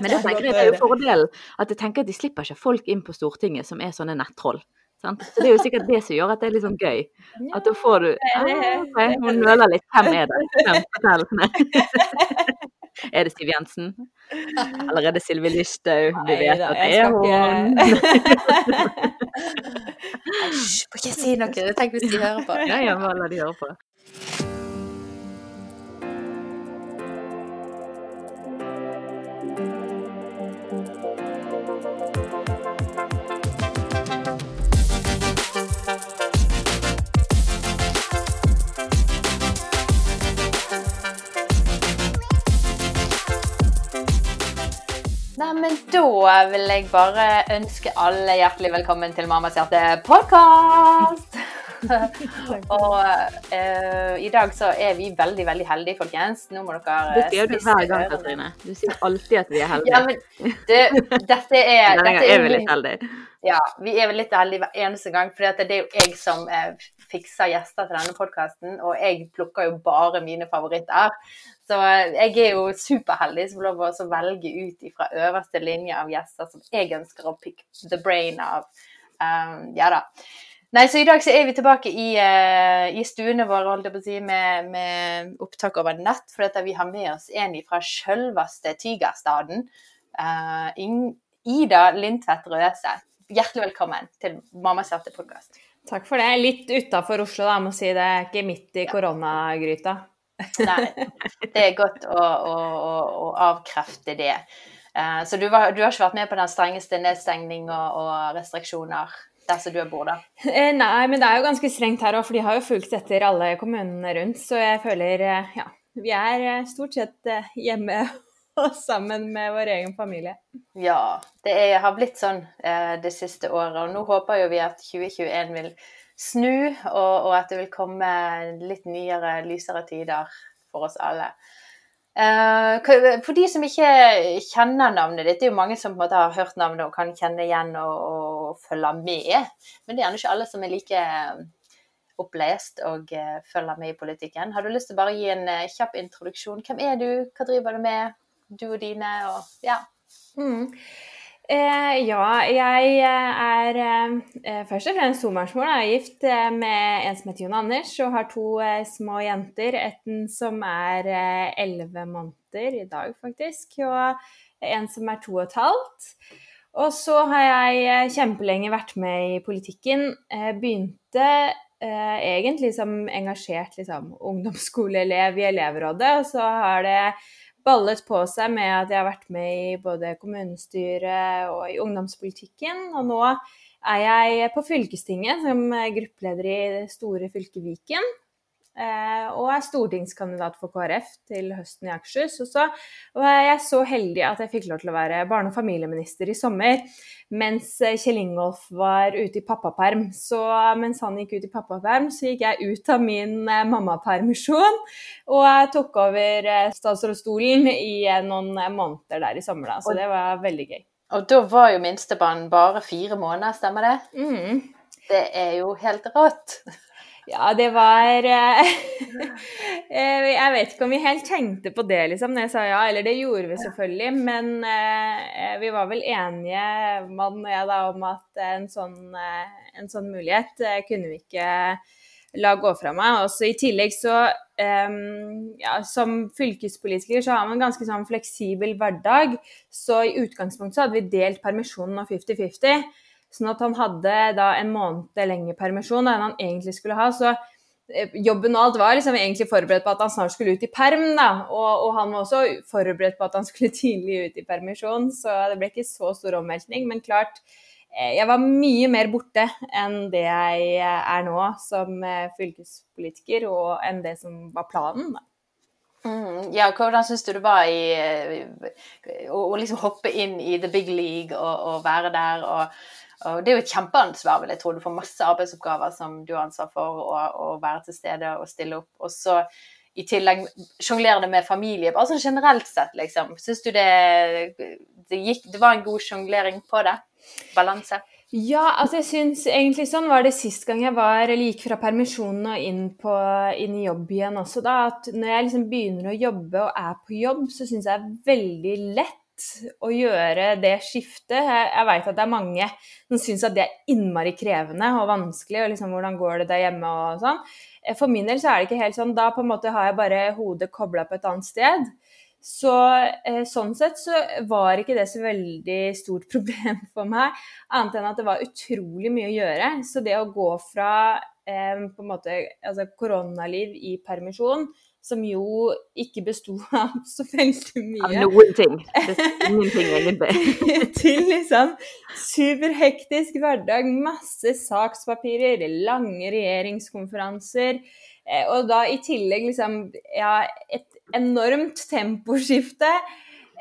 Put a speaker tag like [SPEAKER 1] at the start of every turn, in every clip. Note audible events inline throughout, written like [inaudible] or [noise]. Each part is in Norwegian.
[SPEAKER 1] Men det [laughs] tenker jeg er jo fordelen. At jeg tenker at de slipper ikke folk inn på Stortinget som er sånne nettroll. Sant? Så det er jo sikkert det som gjør at det er litt sånn gøy. At da får du ah, okay, Hun nøler litt. Hvem er det? Hvem? [laughs] Er det Siv Jensen? Eller er det Sylvi Listhaug? Du vet at det er hun. [laughs]
[SPEAKER 2] Hysj, ikke si noe. Tenk hvis de hører på.
[SPEAKER 1] Ja, ja, bare la de høre på.
[SPEAKER 2] Men da vil jeg bare ønske alle hjertelig velkommen til Mammas hjerte podkast! [laughs] og uh, i dag så er vi veldig, veldig heldige, folkens. Nå må dere
[SPEAKER 1] Det sier du hver gang, Katrine. Du sier alltid at vi er heldige.
[SPEAKER 2] Ja, men du, dette er [laughs]
[SPEAKER 1] Denne gangen er vi litt heldige.
[SPEAKER 2] Ja, vi er vel litt heldige hver eneste gang, for det er jo jeg som eh, fikser gjester til denne podkasten, og jeg plukker jo bare mine favoritter. Så eh, jeg er jo superheldig som får lov å velge ut fra øverste linje av gjester som jeg ønsker å pick the brain av. Um, ja da. Nei, så I dag så er vi tilbake i, uh, i stuene våre holdt jeg på å si, med, med opptak over nett. For dette, vi har med oss en fra sjølveste Tigerstaden. Uh, Ida Lindtvedt Røse hjertelig velkommen til Mammas hjerte-podkast.
[SPEAKER 3] Takk for det. Litt utafor Oslo, da, må si. Det er ikke midt i koronagryta.
[SPEAKER 2] Nei, det er godt å, å, å avkrefte det. Uh, så du, var, du, har ikke vært med på den strengeste nedstengning og, og restriksjoner der som du bor, da?
[SPEAKER 3] Eh, nei, men det er jo ganske strengt her òg, for de har jo fulgt etter alle kommunene rundt. Så jeg føler, uh, ja, vi er stort sett hjemme [laughs] og sammen med vår egen familie.
[SPEAKER 2] Ja, det er, har blitt sånn eh, det siste året. Og nå håper jo vi at 2021 vil snu, og, og, at det vil komme litt nyere, lysere tider for oss alle. Eh, for de som ikke kjenner navnet ditt, det er jo mange som på en måte har hørt navnet og kan kjenne igjen og, og følge med. Men det er gjerne ikke alle som er like opplest og uh, følger med i politikken. Har du lyst til å bare gi en kjapp introduksjon? Hvem er du, hva driver du med? du og dine, og ja.
[SPEAKER 3] Mm. Eh, ja, jeg eh, er eh, først og fremst tobarnsmor. Jeg er gift eh, med en som heter Jon Anders, og har to eh, små jenter. En som er eh, elleve måneder i dag, faktisk, og en som er to og et halvt. Og så har jeg kjempelenge vært med i politikken. begynte egentlig som engasjert liksom, ungdomsskoleelev i elevrådet, og så har det ballet på seg med at jeg har vært med i både kommunestyret og i ungdomspolitikken. Og nå er jeg på fylkestinget som gruppeleder i det store fylket Viken. Eh, og er stortingskandidat for KrF til høsten i Akershus. Og så var jeg så heldig at jeg fikk lov til å være barne- og familieminister i sommer. Mens Kjell Ingolf var ute i pappaperm. Så mens han gikk ut i pappaperm, så gikk jeg ut av min eh, mammapermisjon. Og tok over eh, statsrådsstolen i noen måneder der i sommer, da. Så det var veldig gøy.
[SPEAKER 2] Og da var jo minstebarn bare fire måneder, stemmer det?
[SPEAKER 3] Mm.
[SPEAKER 2] Det er jo helt rått.
[SPEAKER 3] Ja, det var eh, [laughs] eh, Jeg vet ikke om vi helt tenkte på det, liksom, når jeg sa ja. Eller det gjorde vi selvfølgelig. Men eh, vi var vel enige, mann og jeg, da, om at en sånn, en sånn mulighet kunne vi ikke la gå fra meg. Også I tillegg så um, ja, Som fylkespolitiker så har man en ganske sånn fleksibel hverdag. Så i utgangspunktet så hadde vi delt permisjonen og 50-50. Sånn at han hadde da en måned lengre permisjon enn han egentlig skulle ha. Så eh, jobben og alt var liksom egentlig forberedt på at han snart skulle ut i perm, da. Og, og, han var også forberedt på at han skulle [laughs] tidlig ut i permisjon, så det ble ikke så stor omveltning. Men klart, eh, jeg var mye mer borte enn det jeg eh, er nå som fylkespolitiker, og enn det som var planen. da.
[SPEAKER 2] Mm, ja, hvordan syns du det var i, å, liksom hoppe inn i the big league og, og være der? og og det er jo et kjempeansvar, vil jeg tro. Du får masse arbeidsoppgaver som du har ansvar for å, være til stede og stille opp. Og så i tillegg sjonglere det med familie. Bare sånn generelt sett, liksom. Syns du det, det, gikk, det var en god sjonglering på det? Balanse?
[SPEAKER 3] Ja, altså jeg syns egentlig sånn var det sist gang jeg var eller gikk fra permisjonen og inn, på, inn i jobb igjen også, da. At når jeg liksom begynner å jobbe og er på jobb, så syns jeg det er veldig lett å gjøre det skiftet. Jeg, jeg veit at det er mange som syns at det er innmari krevende og vanskelig, og liksom hvordan går det der hjemme og sånn. Eh, for min del så er det ikke helt sånn. Da på en måte har jeg bare hodet kobla på et annet sted. Så eh, sånn sett så var ikke det så veldig stort [laughs] problem for meg, annet enn at det var utrolig mye å gjøre. Så det å gå fra eh, på en måte altså koronaliv i permisjon som jo ikke besto [laughs] av så veldig mye.
[SPEAKER 1] Av noen ting. [laughs] Ingenting, egentlig. [laughs]
[SPEAKER 3] til liksom superhektisk hverdag, masse sakspapirer, lange regjeringskonferanser. Eh, og da i tillegg liksom ja, et enormt temposkifte.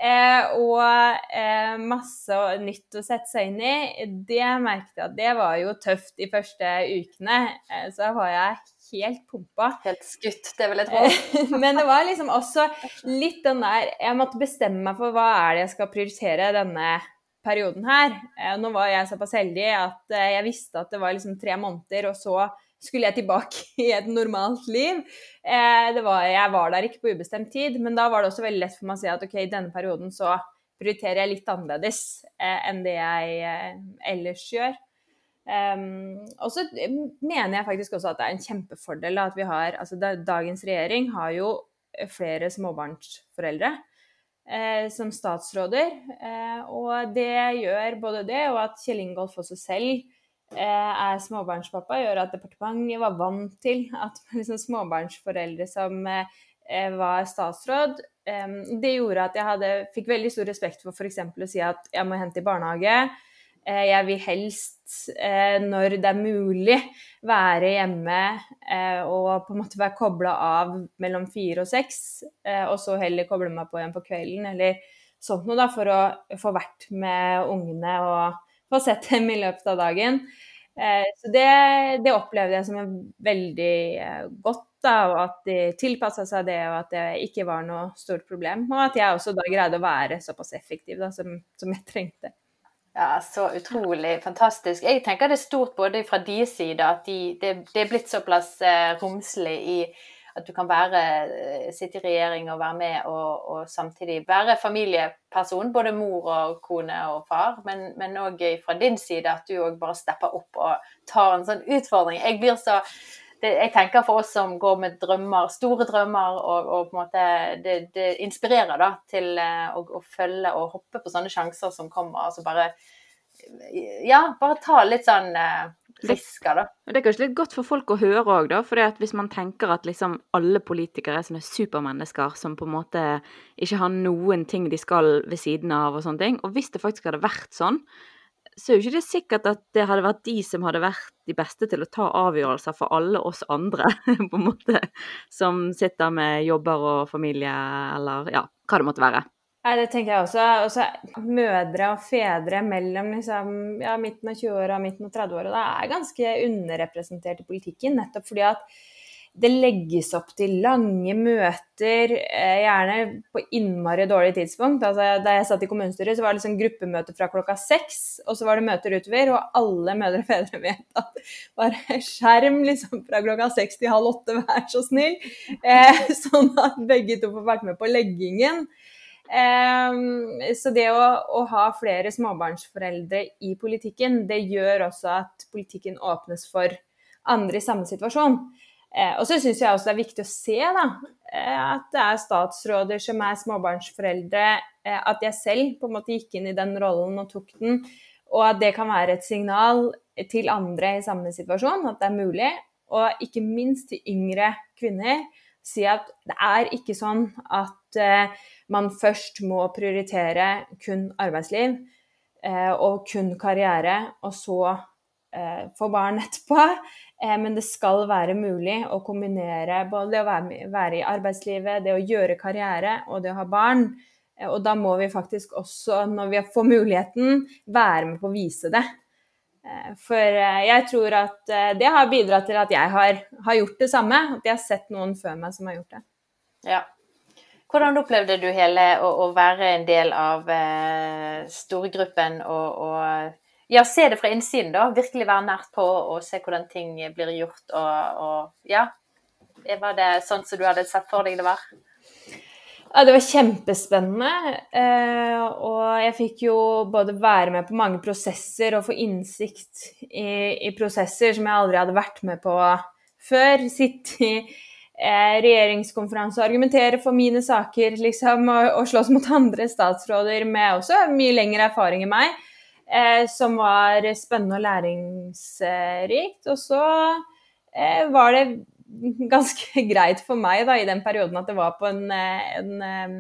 [SPEAKER 3] Eh, og eh, masse nytt å sette seg inn i. Det merket jeg at det var jo tøft de første ukene. Eh, så var jeg helt pumpa.
[SPEAKER 2] Helt skutt, det vil jeg tro. [laughs]
[SPEAKER 3] Men det var liksom også [laughs] litt den der Jeg måtte bestemme meg for hva er det jeg skal prioritere denne perioden her. Eh, nå var jeg såpass heldig at eh, jeg visste at det var liksom tre måneder, og så skulle jeg tilbake [laughs] i et normalt liv. Eh, var, jeg var der ikke på ubestemt tid, men da var det også veldig lett for meg å si at ok, i denne perioden så prioriterer jeg litt annerledes enn det jeg ellers gjør. Um, og så mener jeg faktisk også at det er en kjempefordel at vi har altså Dagens regjering har jo flere småbarnsforeldre eh, som statsråder. Eh, og det gjør både det og at Kjell Ingolf også selv eh, er småbarnspappa, gjør at departementet var vant til at [laughs] liksom, småbarnsforeldre som eh, var statsråd. det gjorde at jeg hadde, fikk veldig stor respekt for f.eks. å si at jeg må hente i barnehage. Eh, jeg vil helst, eh, når det er mulig, være hjemme eh, og på en måte være kobla av mellom fire og seks, og så heller koble meg på igjen på kvelden eller sånt noe, da, for å få vært med ungene og få sett dem i løpet av dagen. Så det, det opplevde jeg som veldig godt, da, og at de tilpassa seg det, og at det ikke var noe stort problem. Og at jeg også da greide å være såpass effektiv da, som, som jeg trengte.
[SPEAKER 2] Ja, så utrolig fantastisk. Jeg tenker det er stort både fra deres side at de, det, det, er blitt såpass eh, romslig i at du kan være, eh, sitte i regjering og være med og, og samtidig være familieperson, både mor og kone og far, men òg fra din side at du òg bare stepper opp og tar en sånn utfordring. Jeg blir så det, jeg tenker for oss som går med drømmer, store drømmer, og, og på en måte det, det inspirerer da, til uh, å, å, følge og hoppe på sånne sjanser som kommer. altså bare Ja, bare ta litt sånn eh, risker, da.
[SPEAKER 1] Det er kanskje litt godt for folk å høre òg, da. For hvis man tenker at liksom alle politikere er sånne supermennesker som på en måte ikke har noen ting de skal ved siden av og sånne ting. Og hvis det faktisk hadde vært sånn, så er jo ikke det sikkert at det hadde vært de som hadde vært de beste til å ta avgjørelser for alle oss andre, [laughs] på en måte, som sitter med jobber og familie, eller ja, hva det måtte være.
[SPEAKER 3] Nei, det tenker jeg også. også mødre og fedre mellom liksom, ja, midten av 20-åra og midten av 30-åra er ganske underrepresentert i politikken, nettopp fordi at det legges opp til lange møter, eh, gjerne på innmari dårlig tidspunkt. Altså, da jeg satt i kommunestyret, så var det liksom gruppemøte fra klokka seks, og så var det møter utover, og alle mødre og fedre vet at bare skjerm liksom fra klokka seks til halv åtte, vær så snill. Eh, sånn at begge to får vært med på leggingen. Eh, så det å, å, ha flere småbarnsforeldre i politikken, det gjør også at politikken åpnes for andre i samme situasjon. Eh, og så syns jeg også det er viktig å se da, eh, at det er statsråder som er småbarnsforeldre. Eh, at jeg selv på en måte gikk inn i den rollen og tok den. Og at det kan være et signal til andre i samme situasjon, at det er mulig. Og ikke minst til yngre kvinner. Si at det er ikke sånn at eh, man først må prioritere kun arbeidsliv eh, og kun karriere, og så eh, få barn etterpå. Eh, men det skal være mulig å kombinere både det å være, i arbeidslivet, det å gjøre karriere og det å ha barn. Eh, og da må vi faktisk også, når vi får muligheten, være med på å vise det. For jeg tror at det har bidratt til at jeg har, har gjort det samme. At jeg har sett noen før meg som har gjort det.
[SPEAKER 2] Ja. Hvordan opplevde du hele å, å være en del av storgruppen og, og ja, se det fra innsiden, da. Virkelig være nært på og se hvordan ting blir gjort. Og, og ja. Var det sånn som du hadde sett for deg det var?
[SPEAKER 3] Ja, det var kjempespennende. Eh, og jeg fikk jo både være med på mange prosesser og få innsikt i, i prosesser som jeg aldri hadde vært med på før. Sitte i eh, regjeringskonferanse og argumentere for mine saker, liksom, og, og slåss mot andre statsråder med også mye lengre erfaring enn meg. Eh, som var spennende og læringsrikt. Og så eh, var det [laughs] ganske greit for meg da, i den perioden at det var på en, eh, en, en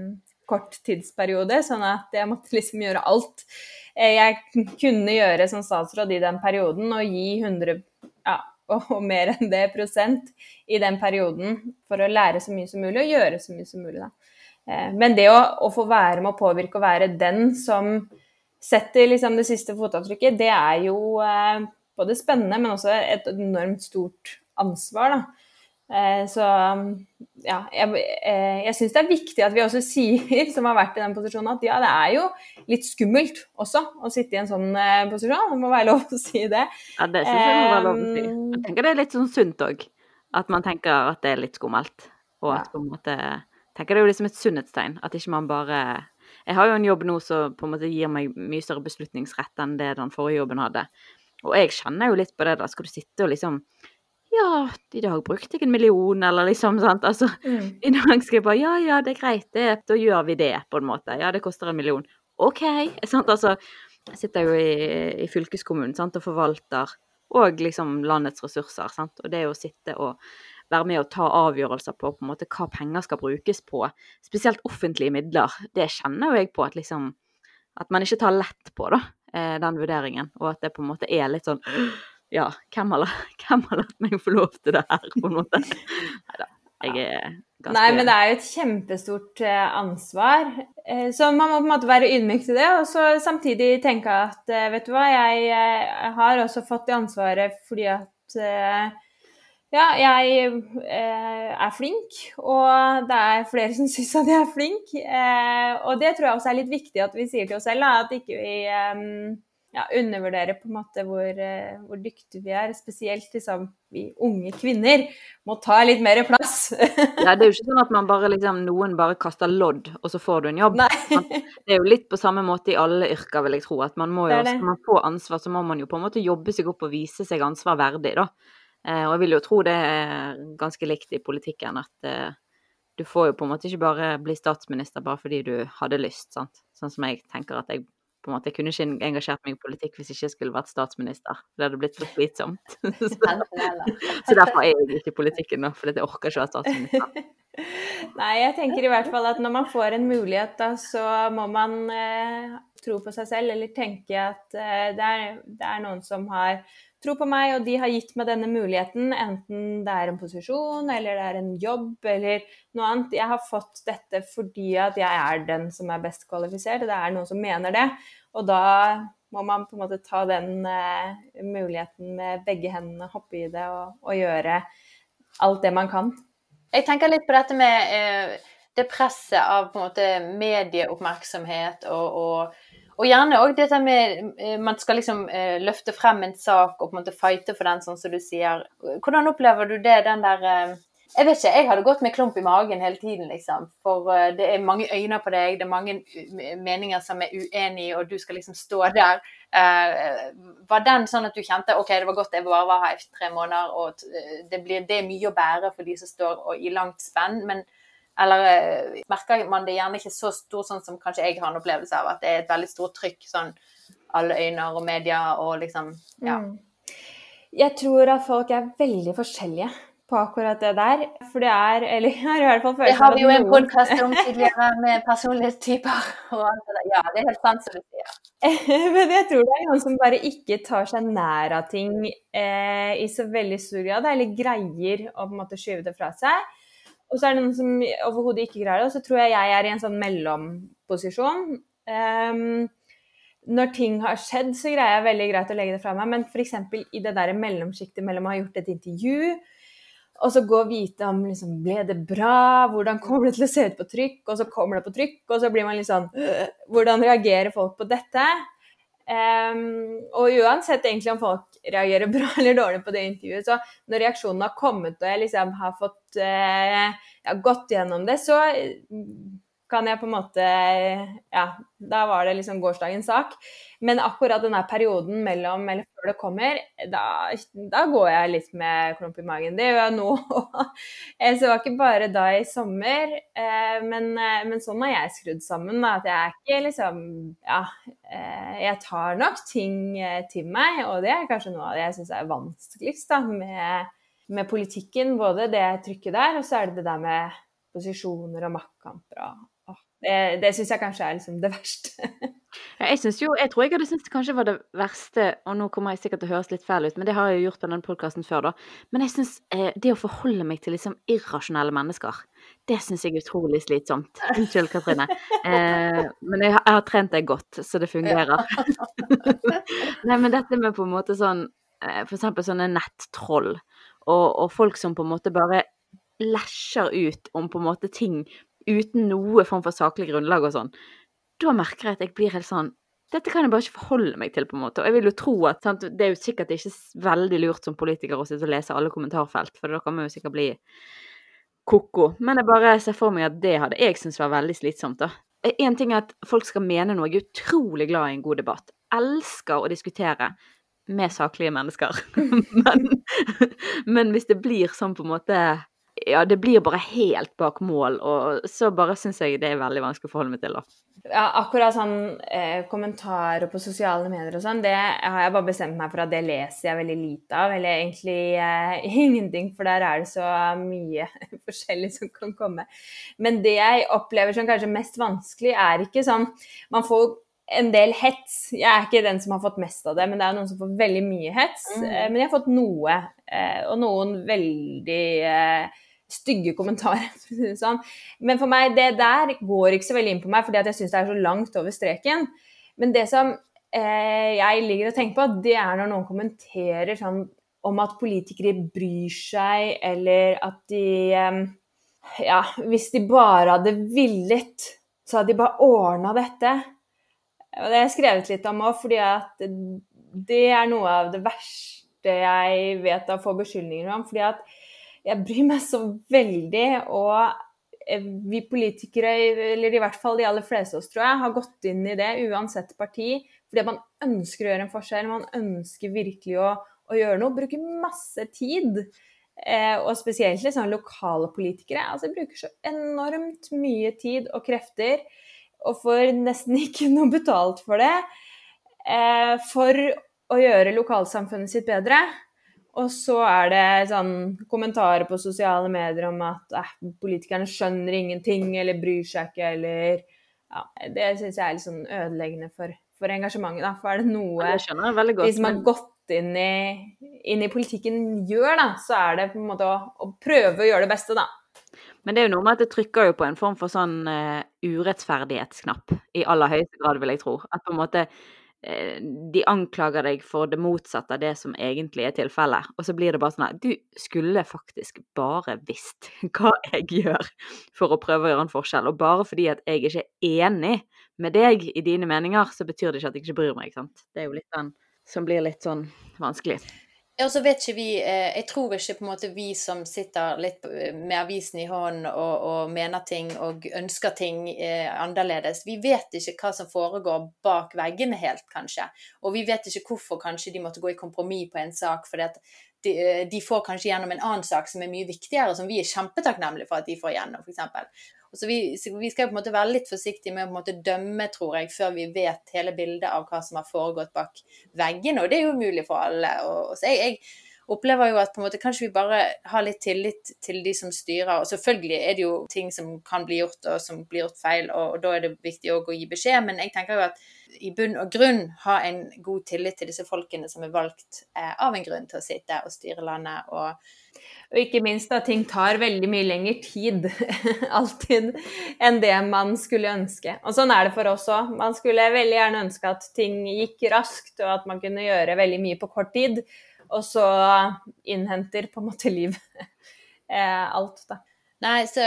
[SPEAKER 3] kort tidsperiode, sånn at jeg måtte [laughs] liksom gjøre alt jeg [laughs] kunne gjøre som statsråd i den perioden, og gi 100 ja, og mer enn det prosent i den perioden for å lære så mye som mulig og gjøre så mye som mulig. Da. Men det å, å få være med å påvirke og være den som setter liksom det siste fotavtrykket, det er jo eh, både spennende, men også et enormt stort ansvar. da. Eh, så ja, jeg, eh, jeg syns det er viktig at vi også [laughs] sier, som har vært i den posisjonen, at ja, det er jo litt skummelt også å sitte i en sånn eh, posisjon. Det må være lov å si det.
[SPEAKER 1] Ja, det syns jeg må være lov å si. Jeg tenker det er litt sånn sunt òg. At man tenker at det er litt skummelt. Og at på en måte tenker det er jo liksom et sunnhetstegn. At ikke man bare jeg har jo en jobb nå som på en måte gir meg mye større beslutningsrett enn det den forrige jobben hadde. Og jeg kjenner jo litt på det, da. Skal du sitte og liksom Ja, i dag brukte jeg en million, eller liksom, sant. Altså, mm. i dag skal jeg bare Ja, ja, det er greit, det, da gjør vi det, på en måte. Ja, det koster en million. OK. Sant, altså. Jeg sitter jo i, i fylkeskommunen sant, og forvalter og liksom landets ressurser. Sant? Og det å sitte og være med å ta avgjørelser på, på måte, hva penger skal brukes på, spesielt offentlige midler, det kjenner jo jeg på at liksom At man ikke tar lett på da, eh, den vurderingen, og at det på en måte er litt sånn [gasps] Ja, hvem har, [laughs] hvem har latt meg få lov til det her, på en måte? [laughs] Nei da. Jeg er
[SPEAKER 3] ganske Nei, men det er jo et kjempestort eh, ansvar. Eh, så man må på en måte være ydmyk til det, og så samtidig tenke at vet du hva, jeg har også fått det ansvaret fordi at ja, jeg eh, er flink, og det er flere som [laughs] syns at jeg er flink. Eh, og det tror jeg også er litt viktig at vi sier til oss selv, at ikke vi eh, ja, undervurderer på en måte hvor, hvor dyktige vi er. Spesielt liksom, vi unge kvinner må ta litt mer plass. [laughs]
[SPEAKER 1] ja, Det er jo ikke sånn at man bare, liksom, noen bare kaster lodd, og så får du en jobb. Nei. Det er jo litt på samme måte i alle yrker, vil jeg tro. at man må jo, Skal man få ansvar, så må man jo på en måte jobbe seg opp og vise seg ansvar verdig. da. Eh, og jeg vil jo tro det er ganske likt i politikken, at eh, du får jo på en måte ikke bare bli statsminister bare fordi du hadde lyst, sant. Sånn som jeg tenker at jeg på en måte jeg kunne ikke engasjert meg i politikk hvis jeg ikke skulle vært statsminister. Det hadde blitt for slitsomt. [laughs] så derfor er jeg ikke i politikken nå, fordi jeg orker ikke å være statsminister. [laughs]
[SPEAKER 3] Nei, jeg tenker i hvert fall at når man får en mulighet, da, så må man eh, tro på seg selv, eller tenke at eh, det, er, det, er, noen som har tro på meg, og de har gitt meg denne muligheten, enten det er en posisjon, eller det er en jobb, eller noe annet. Jeg har fått dette fordi at jeg er den som er best kvalifisert, og det er noen som mener det. Og da må man på en måte ta den uh, muligheten med begge hendene, hoppe i det og, og, gjøre alt det man kan.
[SPEAKER 2] Jeg tenker litt på dette med uh, det presset av på en måte medieoppmerksomhet og, og og gjerne òg dette med eh, Man skal liksom eh, løfte frem en sak og på en måte fighte for den, sånn som du sier. Hvordan opplever du det, den der eh, Jeg vet ikke, jeg hadde gått med klump i magen hele tiden, liksom. For det er mange øyne på deg, det er mange meninger som er uenige, og du skal liksom stå der. var den sånn at du kjente OK, det var godt jeg bare var her i tre måneder, og det, blir, det er mye å bære for de som står i langt spenn. men eller eh, merker man det gjerne ikke så stor sånn som kanskje jeg har en opplevelse av, at det er et veldig stort trykk sånn alle øyne og media og liksom Ja. Mm.
[SPEAKER 3] Jeg tror at folk er veldig forskjellige på akkurat det der. For det er Eller [laughs] jeg har i hvert fall
[SPEAKER 2] følelsen Det har vi jo en podkast om tidligere [laughs] med personlighetstyper og alt det der. Ja, det er helt sant som du sier. [laughs]
[SPEAKER 3] Men jeg tror det er noen som bare ikke tar seg nær av ting eh, i så veldig stor grad, eller greier å på en måte skyve det fra seg. Og så er det noen som overhodet ikke greier det. Og så tror jeg jeg er i en sånn mellomposisjon. Um, når ting har skjedd, så greier jeg veldig greit å legge det fra meg. Men f.eks. i det der mellomsjiktet mellom å ha gjort et intervju, og så gå og vite om liksom, ble det bra, hvordan kommer det til å se ut på trykk, og så kommer det på trykk, og så blir man litt sånn øh, Hvordan reagerer folk på dette? Um, og uansett egentlig om folk reagerer [laughs] bra eller dårlig på det intervjuet, så når reaksjonen har kommet og jeg liksom har fått uh, ja, gått gjennom det, så kan jeg på en måte Ja, da var det liksom gårsdagens sak. Men akkurat denne perioden mellom eller før det kommer, da, da går jeg litt med klump i magen. Det gjør jeg nå [laughs] Så det var ikke bare da i sommer, eh, men, eh, men sånn har jeg skrudd sammen. Da, at jeg er ikke liksom Ja, eh, jeg tar nok ting til meg, og det er kanskje noe av det jeg syns er vanskeligst da, med, med politikken. Både det trykket der, og så er det det der med posisjoner og maktkamper. Det det syns jeg kanskje er liksom det verste. [laughs]
[SPEAKER 1] jeg jo, jeg tror jeg hadde syntes det kanskje var det verste, og nå kommer jeg sikkert til å høres litt fæl ut, men det har jeg jo gjort på den podkasten før, da. Men jeg syns eh, det å forholde meg til liksom irrasjonelle mennesker, det syns jeg er utrolig slitsomt. [laughs] Unnskyld, Katrine. Eh, men jeg, jeg, har trent deg godt, så det fungerer. [laughs] Nei, men dette med på en måte sånn eh, For eksempel sånne nettroll, og, og folk som på en måte bare læsjer ut om på en måte ting uten noe form for saklig grunnlag og sånn, da merker jeg at jeg blir helt sånn dette kan jeg bare ikke forholde meg til, på en måte. Og jeg vil jo tro at sant, Det er jo sikkert ikke veldig lurt som politiker å sitte og lese alle kommentarfelt, for da kan man jo sikkert bli ko-ko. Men jeg bare ser for meg at det hadde jeg syntes var veldig slitsomt, da. Én ting er at folk skal mene noe. Jeg er utrolig glad i en god debatt. Elsker å diskutere med saklige mennesker. [laughs] men, men hvis det blir sånn på en måte ja, det blir bare helt bak mål, og så bare syns jeg det er veldig vanskelig å forholde meg til, da.
[SPEAKER 3] Ja, akkurat sånn eh, kommentarer på sosiale medier og sånn, det har jeg bare bestemt meg for at det leser jeg veldig lite av. Eller egentlig eh, [laughs] ingenting, for der er det så mye [laughs] forskjellig som kan komme. Men det jeg opplever som kanskje mest vanskelig, er ikke sånn Man får en del hets. Jeg er ikke den som har fått mest av det, men det er noen som får veldig mye hets. Mm. Eh, men jeg har fått noe, eh, og noen veldig eh, stygge kommentarer. [laughs] Sånn. Men for meg, det der går ikke så veldig inn på meg, fordi jeg syns det er så langt over streken. Men det som eh, jeg ligger og tenker på, det er når noen kommenterer sånn om at politikere bryr seg, eller at de eh, Ja, hvis de bare hadde villet, så hadde de bare ordna dette. Det har jeg skrevet litt om òg, fordi at det er noe av det verste jeg vet å få beskyldninger om. fordi at jeg bryr meg så veldig. Og eh, vi politikere, eller i hvert fall de aller fleste av oss, tror jeg, har gått inn i det uansett parti. Fordi man ønsker å gjøre en forskjell. Man ønsker virkelig å, å gjøre noe. Bruke masse tid. Eh, og spesielt liksom, lokale politikere. Altså, bruker så enormt mye tid og krefter, og får nesten ikke noe betalt for det. Eh, for å gjøre lokalsamfunnet sitt bedre. Og så er det sånn kommentarer på sosiale medier om at eh, politikerne skjønner ingenting eller bryr seg ikke eller ja, Det syns jeg er litt sånn ødeleggende for, for engasjementet. Da. For er det noe godt, de som har gått inn i, inn i, politikken gjør, da, så er det på en måte å, å, prøve å gjøre det beste, da.
[SPEAKER 1] Men det er jo noe med at det trykker jo på en form for sånn uh, urettferdighetsknapp i aller høyeste grad, vil jeg tro. At på en måte uh, de anklager deg for det motsatte av det som egentlig er tilfellet. Og så blir det bare sånn at du skulle faktisk bare visst [laughs] hva jeg gjør for å prøve å gjøre en forskjell. Og bare fordi at jeg ikke er enig med deg i dine meninger, så betyr det ikke at jeg ikke bryr meg. sant? Det er jo litt den som blir litt sånn vanskelig.
[SPEAKER 2] Og så vet ikke vi eh, Jeg tror ikke på en måte vi som sitter litt med avisen i hånden og, og mener ting og ønsker ting eh, annerledes, vi vet ikke hva som foregår bak veggene helt, kanskje. Og vi vet ikke hvorfor kanskje de måtte gå i kompromiss på en sak, fordi at de, eh, de, får kanskje gjennom en annen sak som er mye viktigere, som vi er kjempetakknemlige for at de får gjennom, f.eks. Så vi, vi, skal på en måte være litt forsiktige med å på en måte dømme, tror jeg, før vi vet hele bildet av hva som har foregått bak veggene. Og det er jo umulig for alle. Og, så jeg, jeg opplever jo at på en måte kanskje vi bare har litt tillit til de som styrer. Og selvfølgelig er det jo ting som kan bli gjort, og som blir gjort feil, og, og da er det viktig å gi beskjed. Men jeg tenker jo at i bunn og grunn ha en god tillit til disse folkene som er valgt eh, av en grunn til å sitte og styre landet. og
[SPEAKER 3] og ikke minst at ting tar veldig mye lengre tid [laughs] alltid enn det man skulle ønske. Og sånn er det for oss òg. Man skulle veldig gjerne ønske at ting gikk raskt, og at man kunne gjøre veldig mye på kort tid. Og så innhenter på en måte liv [laughs] eh, alt, da.
[SPEAKER 2] Nei, så,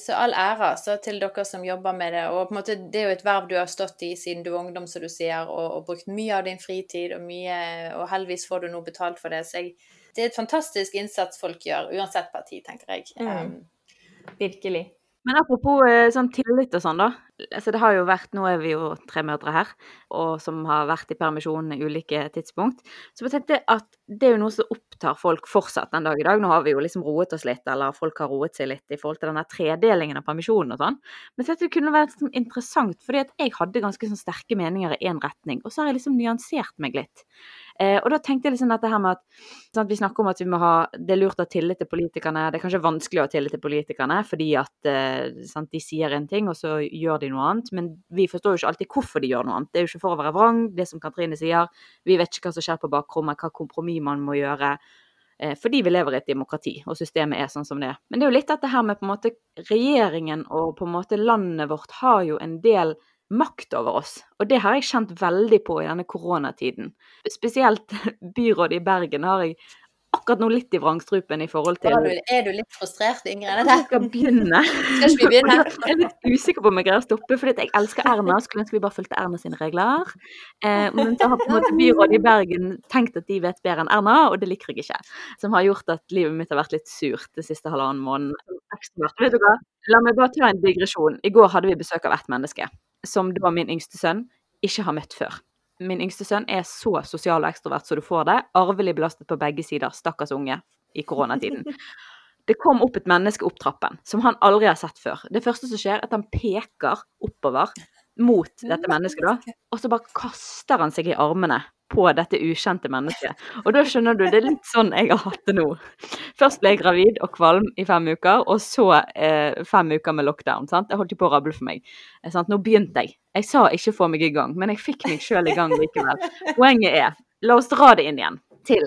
[SPEAKER 2] så, all ære så til dere som jobber med det. Og på en måte, det er jo et verv du har stått i siden du var ungdom, som du sier, og, og brukt mye av din fritid, og, mye, og heldigvis får du noe betalt for det. Så jeg, det er et fantastisk innsats folk gjør, uansett parti, tenker jeg.
[SPEAKER 3] Mm. Um, Virkelig.
[SPEAKER 1] Men apropos eh, sånn tillit og sånn, da. Altså, det har jo vært, Nå er vi jo tre mødre her, og som har vært i permisjon i ulike tidspunkt. Så jeg tenkte at det er jo noe som opptar folk fortsatt den dag i dag. Nå har vi jo liksom roet oss litt, eller folk har roet seg litt i forhold til denne tredelingen av permisjonen og sånn. Men dette det kunne vært sånn interessant, fordi at jeg hadde ganske sånn sterke meninger i én retning. Og så har jeg liksom nyansert meg litt. Eh, og da tenkte jeg liksom dette her med at sant, vi snakker om at vi må ha Det er lurt å ha tillit til politikerne. Det er kanskje vanskelig å ha tillit til politikerne fordi at eh, sant, de sier en ting, og så gjør de noe annet. Men vi forstår jo ikke alltid hvorfor de gjør noe annet. Det er jo ikke for å være vrang, det som Katrine sier. Vi vet ikke hva som skjer på bakrommet, hva kompromiss man må gjøre. Eh, fordi vi lever i et demokrati, og systemet er sånn som det er. Men det er jo litt dette her med på en måte regjeringen og på en måte landet vårt har jo en del makt over oss. Og det har jeg kjent veldig på i denne koronatiden. Spesielt byrådet i Bergen har jeg akkurat nå litt i vrangstrupen i forhold til
[SPEAKER 2] Er du, er du litt frustrert, Ingrid?
[SPEAKER 1] Jeg skal begynne.
[SPEAKER 2] Skal ikke vi begynne? [laughs]
[SPEAKER 1] Jeg er litt usikker på om jeg greier å stoppe, for jeg elsker Erna. Skulle ønske vi bare fulgte Erna sine regler. Eh, men så har på en måte byrådet i Bergen tenkt at de vet bedre enn Erna, og det liker jeg ikke. Som har gjort at livet mitt har vært litt surt det siste halvannen måneden. Vet du hva? La meg bare ta en digresjon. I går hadde vi besøk av ett menneske som da min yngste sønn ikke har møtt før. Min yngste sønn er så sosial og ekstrovert så du får det. Arvelig belastet på begge sider. Stakkars unge i koronatiden. [laughs] Det kom opp et menneske opp trappen som han aldri har sett før. Det første som skjer, er at han peker oppover mot dette mennesket, da. Og så bare kaster han seg i armene på dette ukjente mennesket. Og da skjønner du, det er litt sånn jeg har hatt det nå. Først ble jeg gravid og kvalm i fem uker, og så eh, fem uker med lockdown. sant? Jeg holdt jo på å rable for meg. Eh, sant? Nå begynte jeg. Jeg sa ikke få meg i gang, men jeg fikk meg sjøl i gang likevel. Poenget er, la oss dra det inn igjen til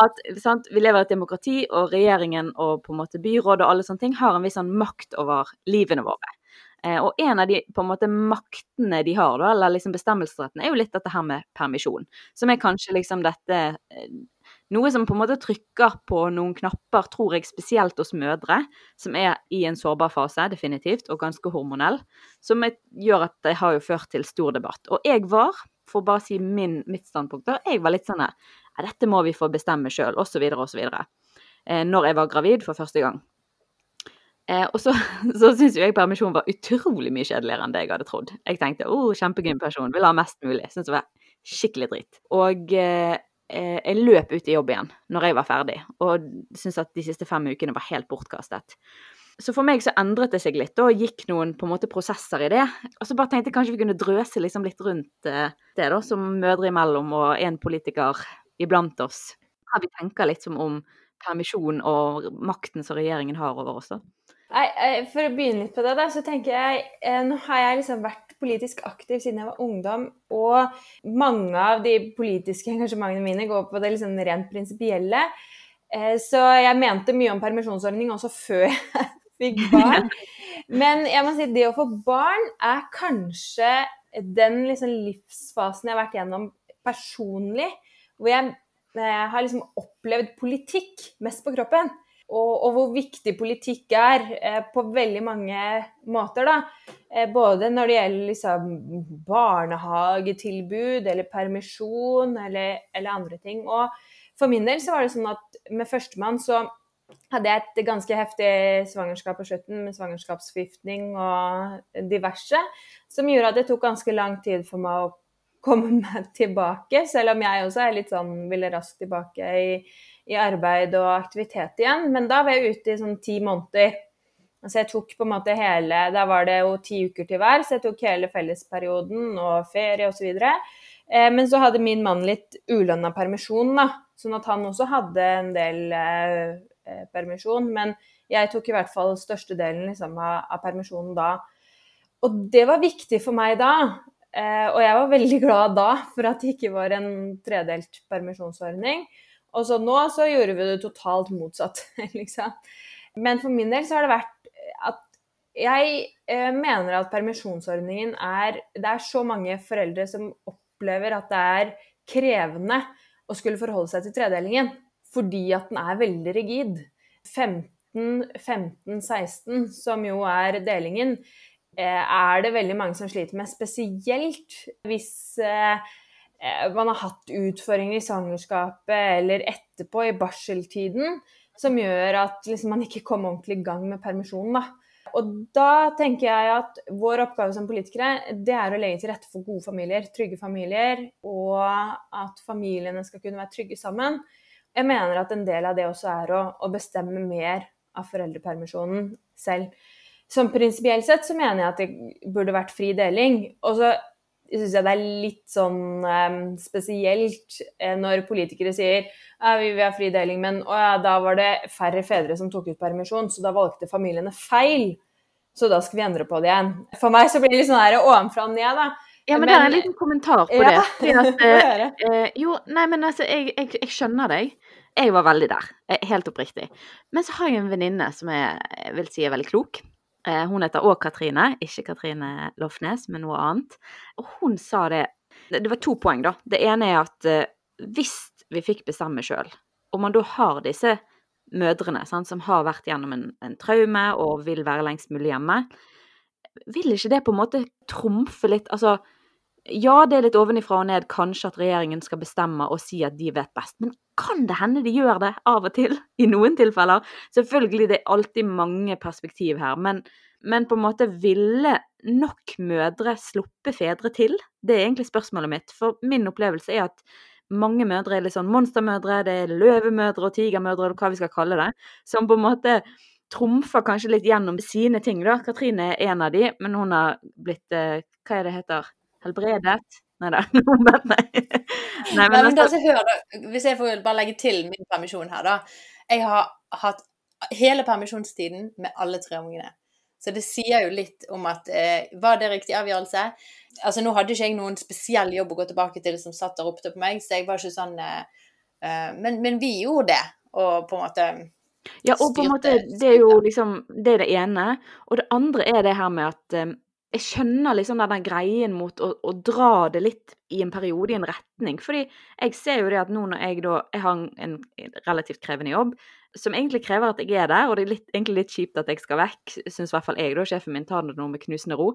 [SPEAKER 1] at sant, vi lever i et demokrati, og regjeringen og på en måte byrådet og alle sånne ting har en viss sånn makt over livene våre. Eh, og en av de på en måte maktene de har, da, eller liksom bestemmelsesretten, er jo litt dette her med permisjon. Som er kanskje liksom dette eh, Noe som på en måte trykker på noen knapper, tror jeg, spesielt hos mødre, som er i en sårbar fase, definitivt, og ganske hormonell. Som gjør at det har jo ført til stor debatt. Og jeg var, for bare å si min, mitt standpunkt, da, jeg var litt sånn her Dette må vi få bestemme sjøl, osv., osv. Når jeg var gravid for første gang. Eh, og så, [laughs] så syns jo jeg permisjon var utrolig mye kjedeligere enn det jeg hadde trodd. Jeg tenkte oh, kjempegøy person, vil ha mest mulig. Syns det var skikkelig dritt. Og eh, eh, jeg løp ut i jobb igjen når jeg var ferdig, og syns at de siste fem ukene var helt bortkastet. Så for meg så endret det seg litt, og gikk noen på en måte prosesser i det. Og så bare tenkte jeg kanskje vi kunne drøse liksom litt rundt eh, det, da, som mødre imellom og en politiker iblant oss. Her vi tenker litt som om permisjon og makten som regjeringen har over oss. da.
[SPEAKER 3] Nei, eh, For å begynne litt på det, da, så tenker jeg eh, Nå har jeg liksom vært politisk aktiv siden jeg var ungdom, og mange av de politiske [laughs] engasjementene mine går på det liksom rent prinsipielle. Eh, så jeg mente mye om permisjonsordning også før [laughs] jeg fikk barn. Men jeg må si det å få barn er kanskje den liksom livsfasen jeg har vært gjennom personlig, hvor jeg, jeg har liksom opplevd politikk mest på kroppen og, og, hvor viktig politikk er eh, på veldig mange måter. da. Eh, både når det gjelder liksom, barnehagetilbud eller permisjon eller, eller, andre ting. Og for min del så var det sånn at med førstemann så hadde jeg et ganske heftig svangerskap på slutten med svangerskapsforgiftning og diverse, som gjorde at det tok ganske lang tid for meg å komme meg tilbake, selv om jeg også er litt sånn ville raskt tilbake i i arbeid og aktivitet igjen. Men da var jeg ute i sånn ti måneder. Altså jeg tok på en måte hele Da var det jo ti uker til hver, så jeg tok hele fellesperioden og ferie osv. Eh, men så hadde min mann litt ulønna permisjon, da. Sånn at han også hadde en del eh, eh, permisjon. Men jeg tok i hvert fall størstedelen liksom, av, av permisjonen da. Og det var viktig for meg da. Eh, og jeg var veldig glad da for at det ikke var en tredelt permisjonsordning. Og så nå så gjorde vi det totalt motsatt, [laughs] liksom. Men for min del så har det vært at jeg eh, mener at permisjonsordningen er Det er så mange foreldre som opplever at det er krevende å skulle forholde seg til tredelingen fordi at den er veldig rigid. 15, 15, 16, som jo er delingen, eh, er det veldig mange som sliter med. Spesielt hvis eh, Eh, man har hatt utfordringer i svangerskapet eller etterpå, i barseltiden, som gjør at liksom, man ikke kommer ordentlig i gang med permisjonen. Da. Og da tenker jeg at vår oppgave som politikere, det er å legge til rette for gode familier, trygge familier, og at familiene skal kunne være trygge sammen. Jeg mener at en del av det også er å, å bestemme mer av foreldrepermisjonen selv. Som prinsipielt sett så mener jeg at det burde vært fri deling. Og så syns jeg det er litt sånn um, spesielt eh, når politikere sier at vi vil ha fri deling, men ja, da var det færre fedre som tok ut permisjon, så da valgte familiene feil. Så da skal vi endre på det igjen. For meg så blir det litt sånn her ovenfra og ned, da.
[SPEAKER 1] Ja, men, men det er en liten kommentar på ja, det. At, [laughs] uh, jo, nei, men altså, jeg, jeg, jeg, skjønner deg. Jeg var veldig der. Helt oppriktig. Men så har jeg en venninne som jeg vil si er veldig klok. Uh, hun heter òg Katrine, ikke Katrine Lofnes, men noe annet. Og hun sa det Det var to poeng, da. Det ene er at hvis vi fikk bestemme sjøl, og man da har disse mødrene sant, som har vært gjennom en, en, traume og vil være lengst mulig hjemme, vil ikke det på en måte trumfe litt Altså, ja, det er litt ovenifra og ned kanskje at regjeringen skal bestemme og si at de vet best, men kan det hende de gjør det av og til? I noen tilfeller. Selvfølgelig, det er alltid mange perspektiv her, men, men på en måte ville nok mødre sluppe fedre til? Det er egentlig spørsmålet mitt. For min opplevelse er at mange mødre er litt sånn monstermødre, det er løvemødre og tigermødre, eller hva vi skal kalle det, som på en måte trumfer kanskje litt gjennom sine ting, da. Katrine er en av de, men hun har blitt eh, Hva er det heter? Helbredet? Nei da. [laughs]
[SPEAKER 2] Nei, Nei, men, men altså, hør, da. Hvis jeg får bare legge til min permisjon her, da. Jeg har hatt hele permisjonstiden med alle tre ungene. Så det sier jo litt om at eh, Var det riktig avgjørelse? Altså Nå hadde ikke jeg noen spesiell jobb å gå tilbake til som satt og ropte på meg, så jeg var ikke sånn eh, eh, men, men, vi gjorde det, og på en måte
[SPEAKER 1] Ja, og på en måte Det er jo liksom Det er det ene. Og det andre er det her med at eh, jeg skjønner liksom den greien mot å, å, dra det litt i en periode i en retning. Fordi jeg ser jo det at nå når jeg da Jeg har en relativt krevende jobb som egentlig krever at jeg er der, og det er litt, egentlig litt kjipt at jeg skal vekk, syns i hvert fall jeg, da. Sjefen min tar det nå med knusende ro.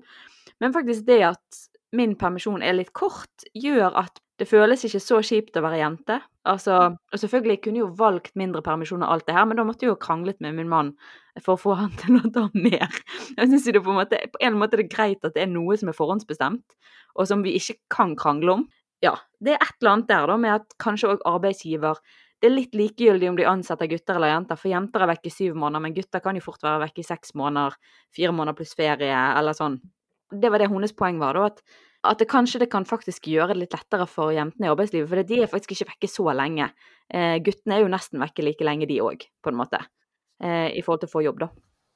[SPEAKER 1] Men faktisk det at min permisjon er litt kort, gjør at det føles ikke så kjipt å være jente. Altså, og selvfølgelig kunne jeg jo valgt mindre permisjon og alt det her, men da måtte jeg jo kranglet med min mann for å få han [laughs] til å ta mer. Jeg synes det på en, måte, på en måte er det greit at det er noe som er forhåndsbestemt, og som vi ikke kan krangle om. Ja, det er et eller annet der da med at kanskje òg arbeidsgiver det er litt likegyldig om de ansetter gutter eller jenter, for jenter er vekk i syv måneder, men gutter kan jo fort være vekk i seks måneder, fire måneder pluss ferie, eller sånn. Det var det hennes poeng var, da. At at det kanskje det kan faktisk gjøre det litt lettere for jentene i arbeidslivet. For de er faktisk ikke vekke så lenge. Eh, guttene er jo nesten vekke like lenge, de òg, på en måte. Eh, I forhold til å få jobb, da.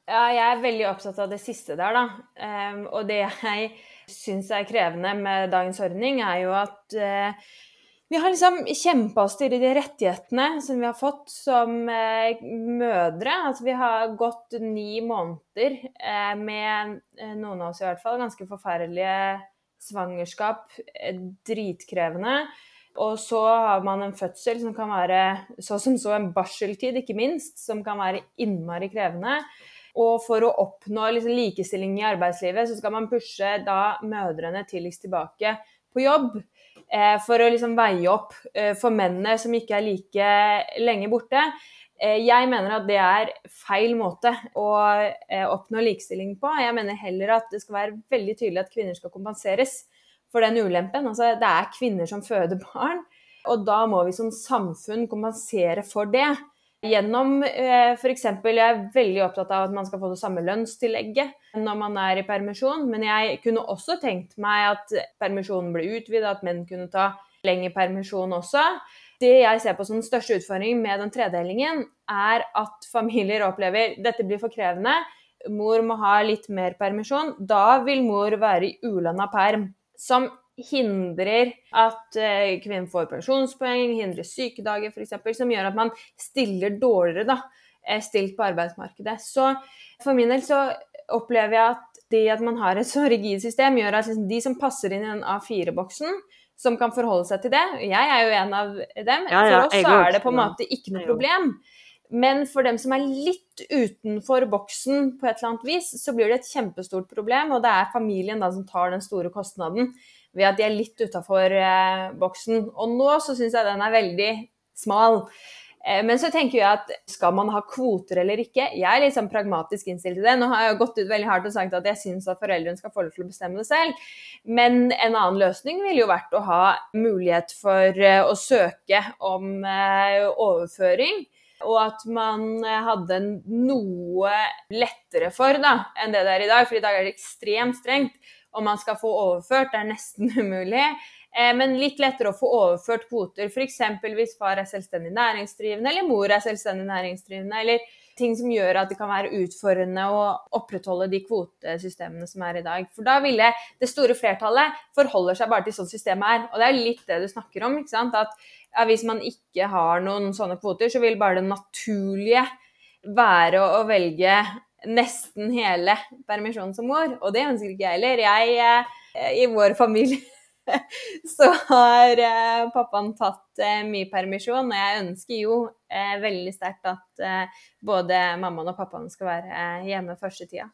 [SPEAKER 3] Ja, jeg er veldig opptatt av det siste der, da. Um, og det jeg syns er krevende med dagens ordning, er jo at uh, vi har liksom kjempa oss til de rettighetene som vi har fått som uh, mødre. Altså vi har gått ni måneder uh, med, noen av oss i hvert fall, ganske forferdelige svangerskap dritkrevende. Og så har man en fødsel som kan være så som så en barseltid, ikke minst, som kan være innmari krevende. Og for å oppnå liksom likestilling i arbeidslivet, så skal man pushe da mødrene tidligst tilbake på jobb. Eh, for å liksom veie opp eh, for mennene som ikke er like lenge borte. Eh, jeg mener at det er feil måte å oppnå likestilling på. Jeg mener heller at det skal være veldig tydelig at kvinner skal kompenseres for den ulempen. Altså, det er kvinner som føder barn, og da må vi som samfunn kompensere for det. Gjennom eh, f.eks. Jeg er veldig opptatt av at man skal få det samme lønnstillegget når man er i permisjon, men jeg kunne også tenkt meg at permisjonen ble utvidet, at menn kunne ta lengre permisjon også. Det jeg ser på som den største utfordringen med den tredelingen, er at familier opplever dette blir for krevende. Mor må ha litt mer permisjon. Da vil mor være i ulønna perm, som hindrer at eh, kvinnen får pensjonspoeng, hindrer sykedager f.eks., som gjør at man stiller dårligere da, eh, stilt på arbeidsmarkedet. Så for min del så opplever jeg at det at man har et så rigid system, gjør at liksom de som passer inn i den A4-boksen, som kan forholde seg til det. Jeg er jo en av dem. Ja, ja, for oss så er det på en måte ikke noe problem. Men for dem som er litt utenfor boksen på et eller annet vis, så blir det et kjempestort problem. Og det er familien da som tar den store kostnaden ved at de er litt utafor eh, boksen. Og nå så syns jeg den er veldig smal. Eh, men så tenker jeg at skal man ha kvoter eller ikke? Jeg er liksom pragmatisk innstilt til det. Nå har jeg gått ut veldig hardt og sagt at jeg syns at foreldrene skal få lov til å bestemme det selv. Men en annen løsning ville jo vært å ha mulighet for eh, å søke om overføring. Og at man hadde noe lettere for da, enn det det er i dag. For i dag er det ekstremt strengt om man skal få overført. Det er nesten [laughs] umulig. Eh, men litt lettere å få overført kvoter. F.eks. hvis far er selvstendig næringsdrivende, eller mor er selvstendig næringsdrivende. Eller ting som gjør at det kan være utfordrende å opprettholde de kvotesystemene som er i dag. For da ville det store flertallet forholder seg bare til sånn systemet er. Og det er litt det du snakker om. ikke sant? At ja, hvis man ikke har noen sånne kvoter, så vil bare det naturlige være å velge nesten hele permisjonen som mor. Og det ønsker ikke jeg heller. Jeg, eh, I vår familie [laughs] så har eh, pappaen tatt eh, mye permisjon, og jeg ønsker jo veldig sterkt at både mammaen og pappaen skal være hjemme første tida.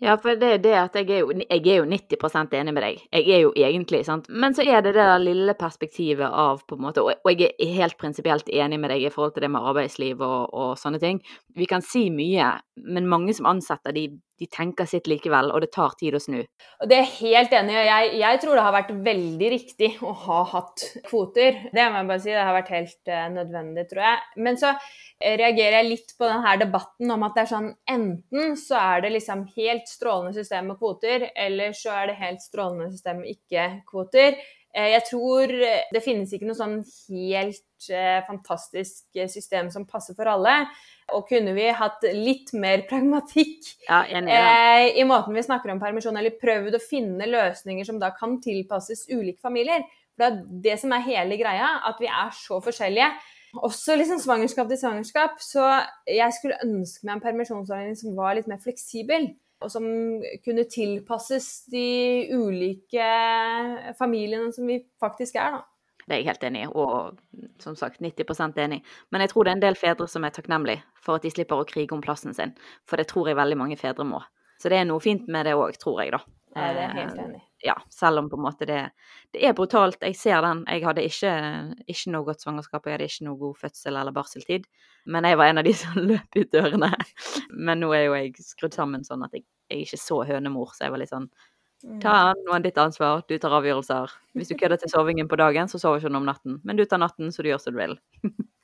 [SPEAKER 1] Ja, for det er det at jeg er jo, jeg er jo 90% enig med deg. Jeg er jo egentlig, sant. Men så er det det der lille perspektivet av på en måte Og, og jeg er helt prinsipielt enig med deg i forhold til det med arbeidsliv og, og sånne ting. Vi kan si mye, men mange som ansetter, de, de tenker sitt likevel, og det tar tid å snu.
[SPEAKER 3] Det er helt enig i. Jeg, jeg tror det har vært veldig riktig å ha hatt kvoter. Det må jeg bare si. Det har vært helt uh, nødvendig, tror jeg. Men så reagerer jeg litt på denne debatten om at det er sånn enten så er det liksom helt strålende system med kvoter, eller så er det helt strålende system med ikke-kvoter. Eh, jeg tror det finnes ikke noe sånn helt eh, fantastisk system som passer for alle. Og kunne vi hatt litt mer pragmatikk
[SPEAKER 1] ja,
[SPEAKER 3] eh, i måten vi snakker om permisjon, eller prøvd å finne løsninger som da kan tilpasses ulike familier. For det er det som er hele greia, at vi er så forskjellige også liksom svangerskap til svangerskap. Så jeg skulle ønske meg en permisjonsordning som var litt mer fleksibel. Og som kunne tilpasses de ulike familiene som vi faktisk er, da.
[SPEAKER 1] Det er jeg helt enig i, og som sagt 90% enig. Men jeg tror det er en del fedre som er takknemlige for at de slipper å krige om plassen sin. For det tror jeg veldig mange fedre må. Så det er noe fint med det òg, tror jeg, da.
[SPEAKER 3] Ja, det er helt enig
[SPEAKER 1] ja, selv om på en måte det, det er brutalt. Jeg ser den. Jeg hadde ikke, ikke noe godt svangerskap, jeg hadde ikke noe god fødsel eller barseltid. Men jeg var en av de [laughs] som løp ut dørene. Men nå er jo jeg skrudd sammen sånn at jeg, jeg er ikke så hønemor, så jeg var litt sånn Ta noen ditt ansvar, du tar avgjørelser. Hvis du kødder til sovingen på dagen, så sover ikke du om natten. Men du tar natten, så du gjør som du vil. [laughs]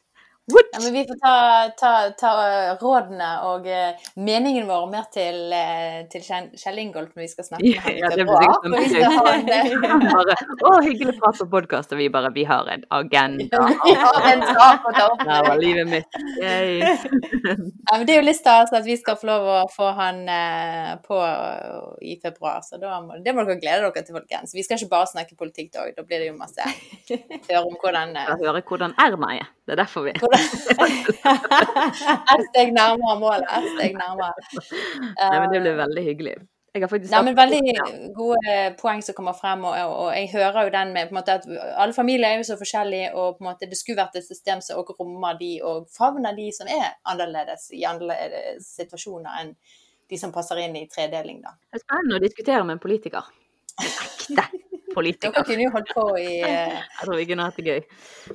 [SPEAKER 2] Ja, men vi får ta, ta, ta rådene og uh, meningen vår mer til, uh, til Kjell Ingolf når vi skal snakke med ham
[SPEAKER 1] ja, det blir sikkert [laughs] [laughs] bare, Å, hyggelig prat på podkast, og vi bare Vi har en agenda. [laughs]
[SPEAKER 2] vi har en sak å ta opp.
[SPEAKER 1] Det var livet mitt.
[SPEAKER 2] ja, men det er jo litt stas at vi skal få lov å få han uh, på i februar, så må, det må dere glede dere til, folkens. Vi skal ikke bare snakke politikk da, da blir det jo masse høre om hvordan
[SPEAKER 1] Høre hvordan Erna er. Det er derfor vi [laughs]
[SPEAKER 2] Ett steg nærmere målet. Ett steg nærmere.
[SPEAKER 1] Nei, men det blir veldig hyggelig.
[SPEAKER 2] Jeg har faktisk Nei, men Veldig gode poeng som kommer frem, og, og, jeg hører jo den med på en måte at alle familier er jo så forskjellige, og på en måte det skulle vært et system som også rommer de og favner de som er annerledes i annerledes situasjoner enn de som passer inn i tredeling, da.
[SPEAKER 1] Det er spennende å diskutere med en politiker. Ekte politiker.
[SPEAKER 2] Dere kunne jo holdt på i. [laughs]
[SPEAKER 1] Jeg tror vi kunne hatt det gøy.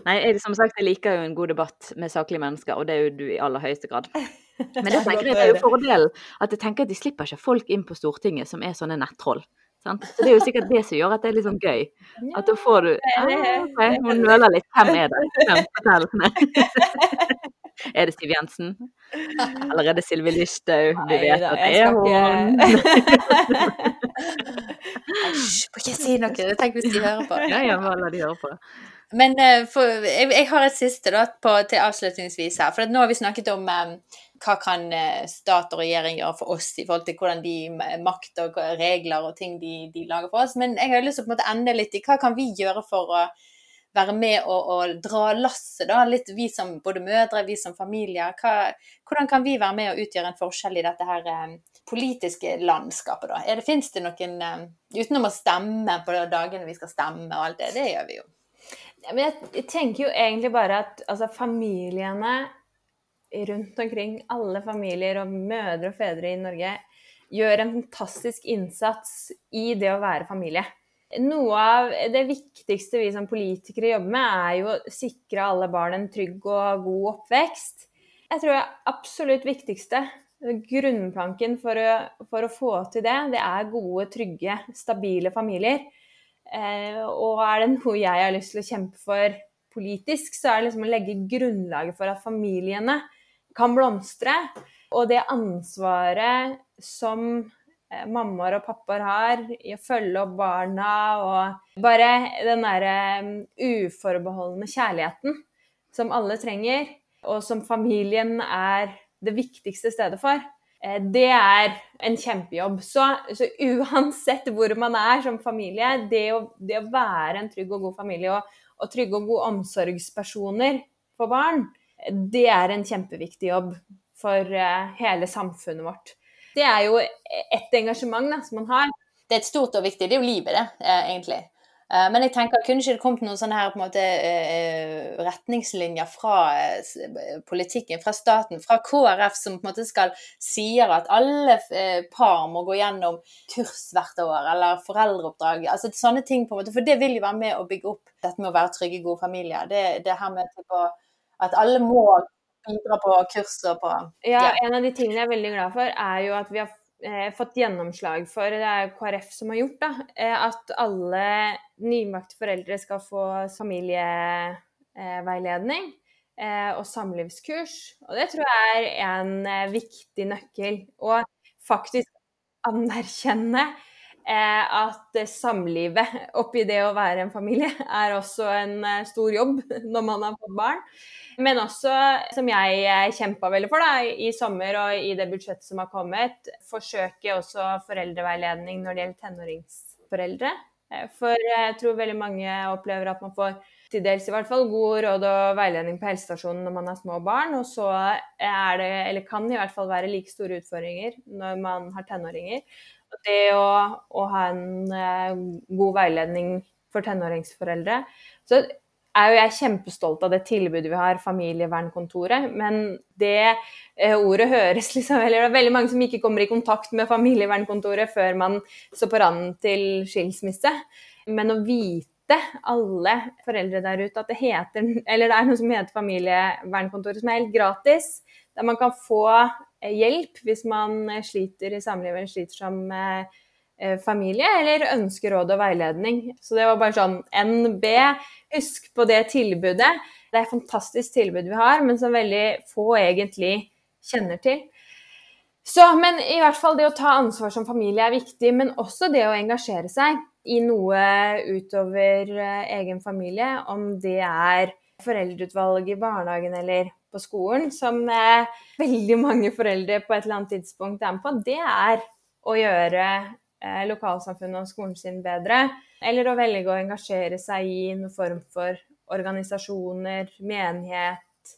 [SPEAKER 1] Nei, jeg, som sagt, jeg liker jo en god debatt med saklige mennesker, og det er jo du i aller høyeste grad. [laughs] Men det, tenker jeg, det er jo fordelen at jeg tenker at de slipper ikke folk inn på Stortinget som er sånne nettroll. Sant? Så det er jo sikkert det som gjør at det er litt sånn gøy. At da får du ah, Hun nøler litt. Hvem er det? [laughs] Hvem? Fortell. Er det Siv Jensen? [laughs] Eller er det Sylvi Listhaug? Du vet at det er hun. [laughs]
[SPEAKER 2] Hysj, får ikke si noe. Tenk hvis de hører på.
[SPEAKER 1] Nei, jeg må la de høre på.
[SPEAKER 2] Men uh, for, jeg, jeg, har et siste da, på, til avslutningsvis her. For nå har vi snakket om um, hva kan uh, stat og regjering gjøre for oss i forhold til hvordan de makt og regler og ting de, de lager for oss. Men jeg har lyst til å på en ende litt i hva kan vi gjøre for å være med og, og dra lasset, da? Litt vi som både mødre, vi som familier. Hva, hvordan kan vi være med og utgjøre en forskjell i dette her eh, politiske landskapet, da? Er det, Fins det noen eh, Utenom å stemme på dagene vi skal stemme og alt det, det gjør vi jo.
[SPEAKER 3] Men jeg tenker jo egentlig bare at altså, familiene rundt omkring, alle familier og mødre og fedre i Norge, gjør en fantastisk innsats i det å være familie. Noe av det viktigste vi som politikere jobber med, er jo å sikre alle barn en trygg og god oppvekst. Jeg tror det absolutt viktigste, grunnplanken for å, for å få til det, det er gode, trygge, stabile familier. Eh, og er det noe jeg har lyst til å kjempe for politisk, så er det liksom å legge grunnlaget for at familiene kan blomstre. Og det ansvaret som mammaer og pappaer har i å følge opp barna, og bare den derre mm, uforbeholdne kjærligheten som alle trenger, og som familien er det viktigste stedet for. Eh, det er en kjempejobb. Så, så uansett hvor man er som familie, det å, det å være en trygg og god familie og, og trygge og gode omsorgspersoner for barn, det er en kjempeviktig jobb for hele samfunnet vårt. Det er jo et engasjement da, som man har.
[SPEAKER 2] Det er et stort og viktig. Det er jo livet, det, eh, egentlig. Eh, men jeg tenker, kunne ikke det kommet noen sånne her på en måte eh, retningslinjer fra politikken, fra staten, fra KrF, som på en måte skal sier at alle par må gå gjennom kurs hvert år, eller foreldreoppdrag. altså Sånne ting, på en måte, for det vil jo være med å bygge opp dette med å være trygge, gode familier. Det, det her med at alle må bidra på kurs og på
[SPEAKER 3] ja. ja, en av de tingene jeg er veldig glad for, er jo at vi har eh, fått gjennomslag for, det er KrF som har gjort, da, eh, at alle nybakte foreldre skal få familieveiledning eh, og samlivskurs. Og det tror jeg er en eh, viktig nøkkel. Og faktisk anerkjenne at samlivet oppi det å være en familie er også en eh, stor jobb [laughs] når man har fått barn. Men også, som jeg eh, kjempa veldig for da, i sommer og i det budsjettet som har kommet, forsøke også foreldreveiledning når det gjelder tenåringsforeldre. Eh, for jeg tror veldig mange opplever at man får til dels i hvert fall god råd og veiledning på helsestasjonen når man har små barn. Og så er det, eller kan i hvert fall være like store utfordringer når man har tenåringer. Og det å, å ha en eh, god veiledning for tenåringsforeldre Så er jo jeg kjempestolt av det tilbudet vi har, familievernkontoret. Men det eh, ordet høres [laughs] liksom Eller det er veldig mange som ikke kommer i kontakt med familievernkontoret før man står på randen til skilsmisse. Men å vite alle foreldre der ute at det heter Eller det er noe som heter familievernkontoret, som er helt gratis. Der man kan få hjelp hvis man sliter i samlivet sliter som eh, Eh, familie, eller ønsker råd og veiledning. Så det var bare sånn NB, husk på det tilbudet. Det er et fantastisk tilbud vi har, men som veldig få egentlig kjenner til. Så, men i hvert fall det å ta ansvar som familie er viktig, men også det å engasjere seg i noe utover eh, egen familie, om det er foreldreutvalg i barnehagen eller på skolen, som eh, veldig mange foreldre på et eller annet tidspunkt er med på, det er å gjøre eh, lokalsamfunnet og skolen sin bedre. Eller å velge å engasjere seg i noen form for organisasjoner, menighet.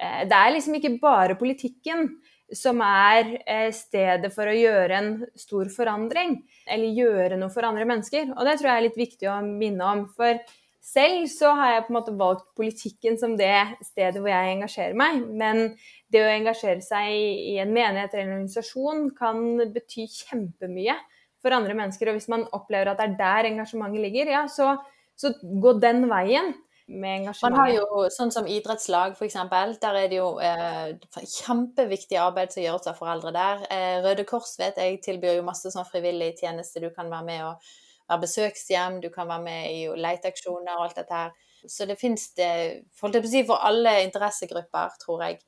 [SPEAKER 3] Eh, det er liksom ikke bare politikken som er stedet for å gjøre en stor forandring, eller gjøre noe for andre mennesker. Og det tror jeg er litt viktig å minne om. For selv så har jeg på en måte valgt politikken som det stedet hvor jeg engasjerer meg. Men det å engasjere seg i en menighet eller en organisasjon kan bety kjempemye for andre mennesker. Og hvis man opplever at det er der engasjementet ligger, ja, så, så gå den veien.
[SPEAKER 2] Man har jo sånn som idrettslag, f.eks. Der er det jo eh, kjempeviktig arbeid som gjøres av foreldre der. Eh, Røde Kors vet jeg tilbyr jo masse sånn frivillig tjeneste. Du kan være med og være besøkshjem, du kan være med i leteaksjoner og alt dette her. Så det fins det for alle interessegrupper, tror jeg.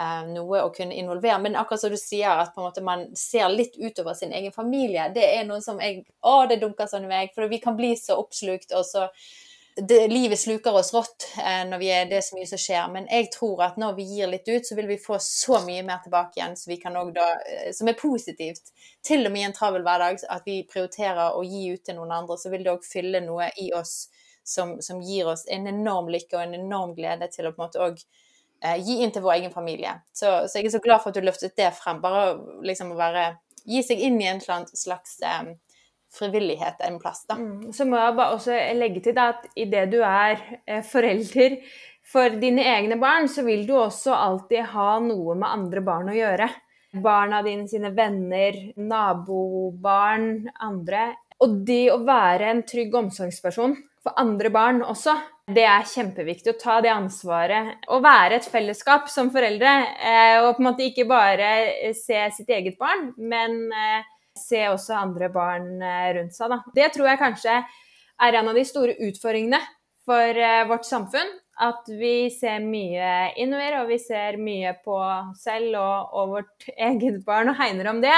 [SPEAKER 2] Eh, noe å kunne involvere. Men akkurat som du sier, at man ser litt utover sin egen familie, det er noe som jeg Å, det dunker sånn i meg. For vi kan bli så oppslukt, og så det, Livet sluker oss rått eh, når vi er, det så mye som skjer. Men jeg tror at når vi gir litt ut, så vil vi få så mye mer tilbake igjen så da, eh, som er positivt. Til og med i en travel hverdag, at vi prioriterer å gi ut til noen andre, så vil det òg fylle noe i oss som, som, gir oss en enorm lykke og en enorm glede til å på en måte òg eh, gi inn til vår egen familie. Så, så, jeg er så glad for at du løftet det frem. Bare liksom å være Gi seg inn i en slags eh, frivillighet en plass, da.
[SPEAKER 3] Mm. Så må jeg bare også legge til da, at idet du er eh, forelder for dine egne barn, så vil du også alltid ha noe med andre barn å gjøre. Barna dine, sine venner, nabobarn, andre. Og det å være en trygg omsorgsperson for andre barn også, det er kjempeviktig å ta det ansvaret. Å være et fellesskap som foreldre, eh, og på en måte ikke bare se sitt eget barn, men eh, se også andre barn eh, rundt seg. Da. Det tror jeg kanskje er en av de store utfordringene for vårt samfunn. At vi ser mye innover, og vi ser mye på oss selv og, og vårt [laughs] eget barn og hegner om det.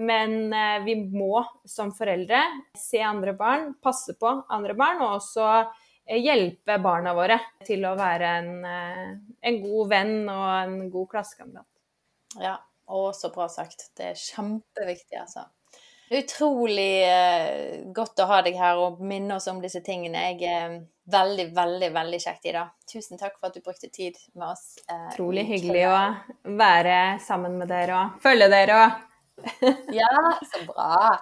[SPEAKER 3] Men eh, vi må som foreldre se andre barn, passe på andre barn, og også eh, hjelpe barna våre til å være en, eh, en god venn og en god klassekamerat.
[SPEAKER 2] Ja, og så bra sagt. Det er kjempeviktig, altså. Utrolig eh, godt å ha deg her og minne oss om disse tingene. Jeg er veldig, veldig veldig kjekt, Ida. Tusen takk for at du brukte tid med oss.
[SPEAKER 3] Eh, Utrolig hyggelig å være sammen med dere og følge dere og [laughs] [laughs]
[SPEAKER 2] ja, så bra.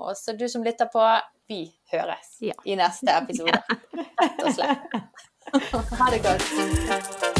[SPEAKER 2] Og så du som lytter på, vi høres ja. i neste episode. [laughs] Rett og slett. Ha det godt.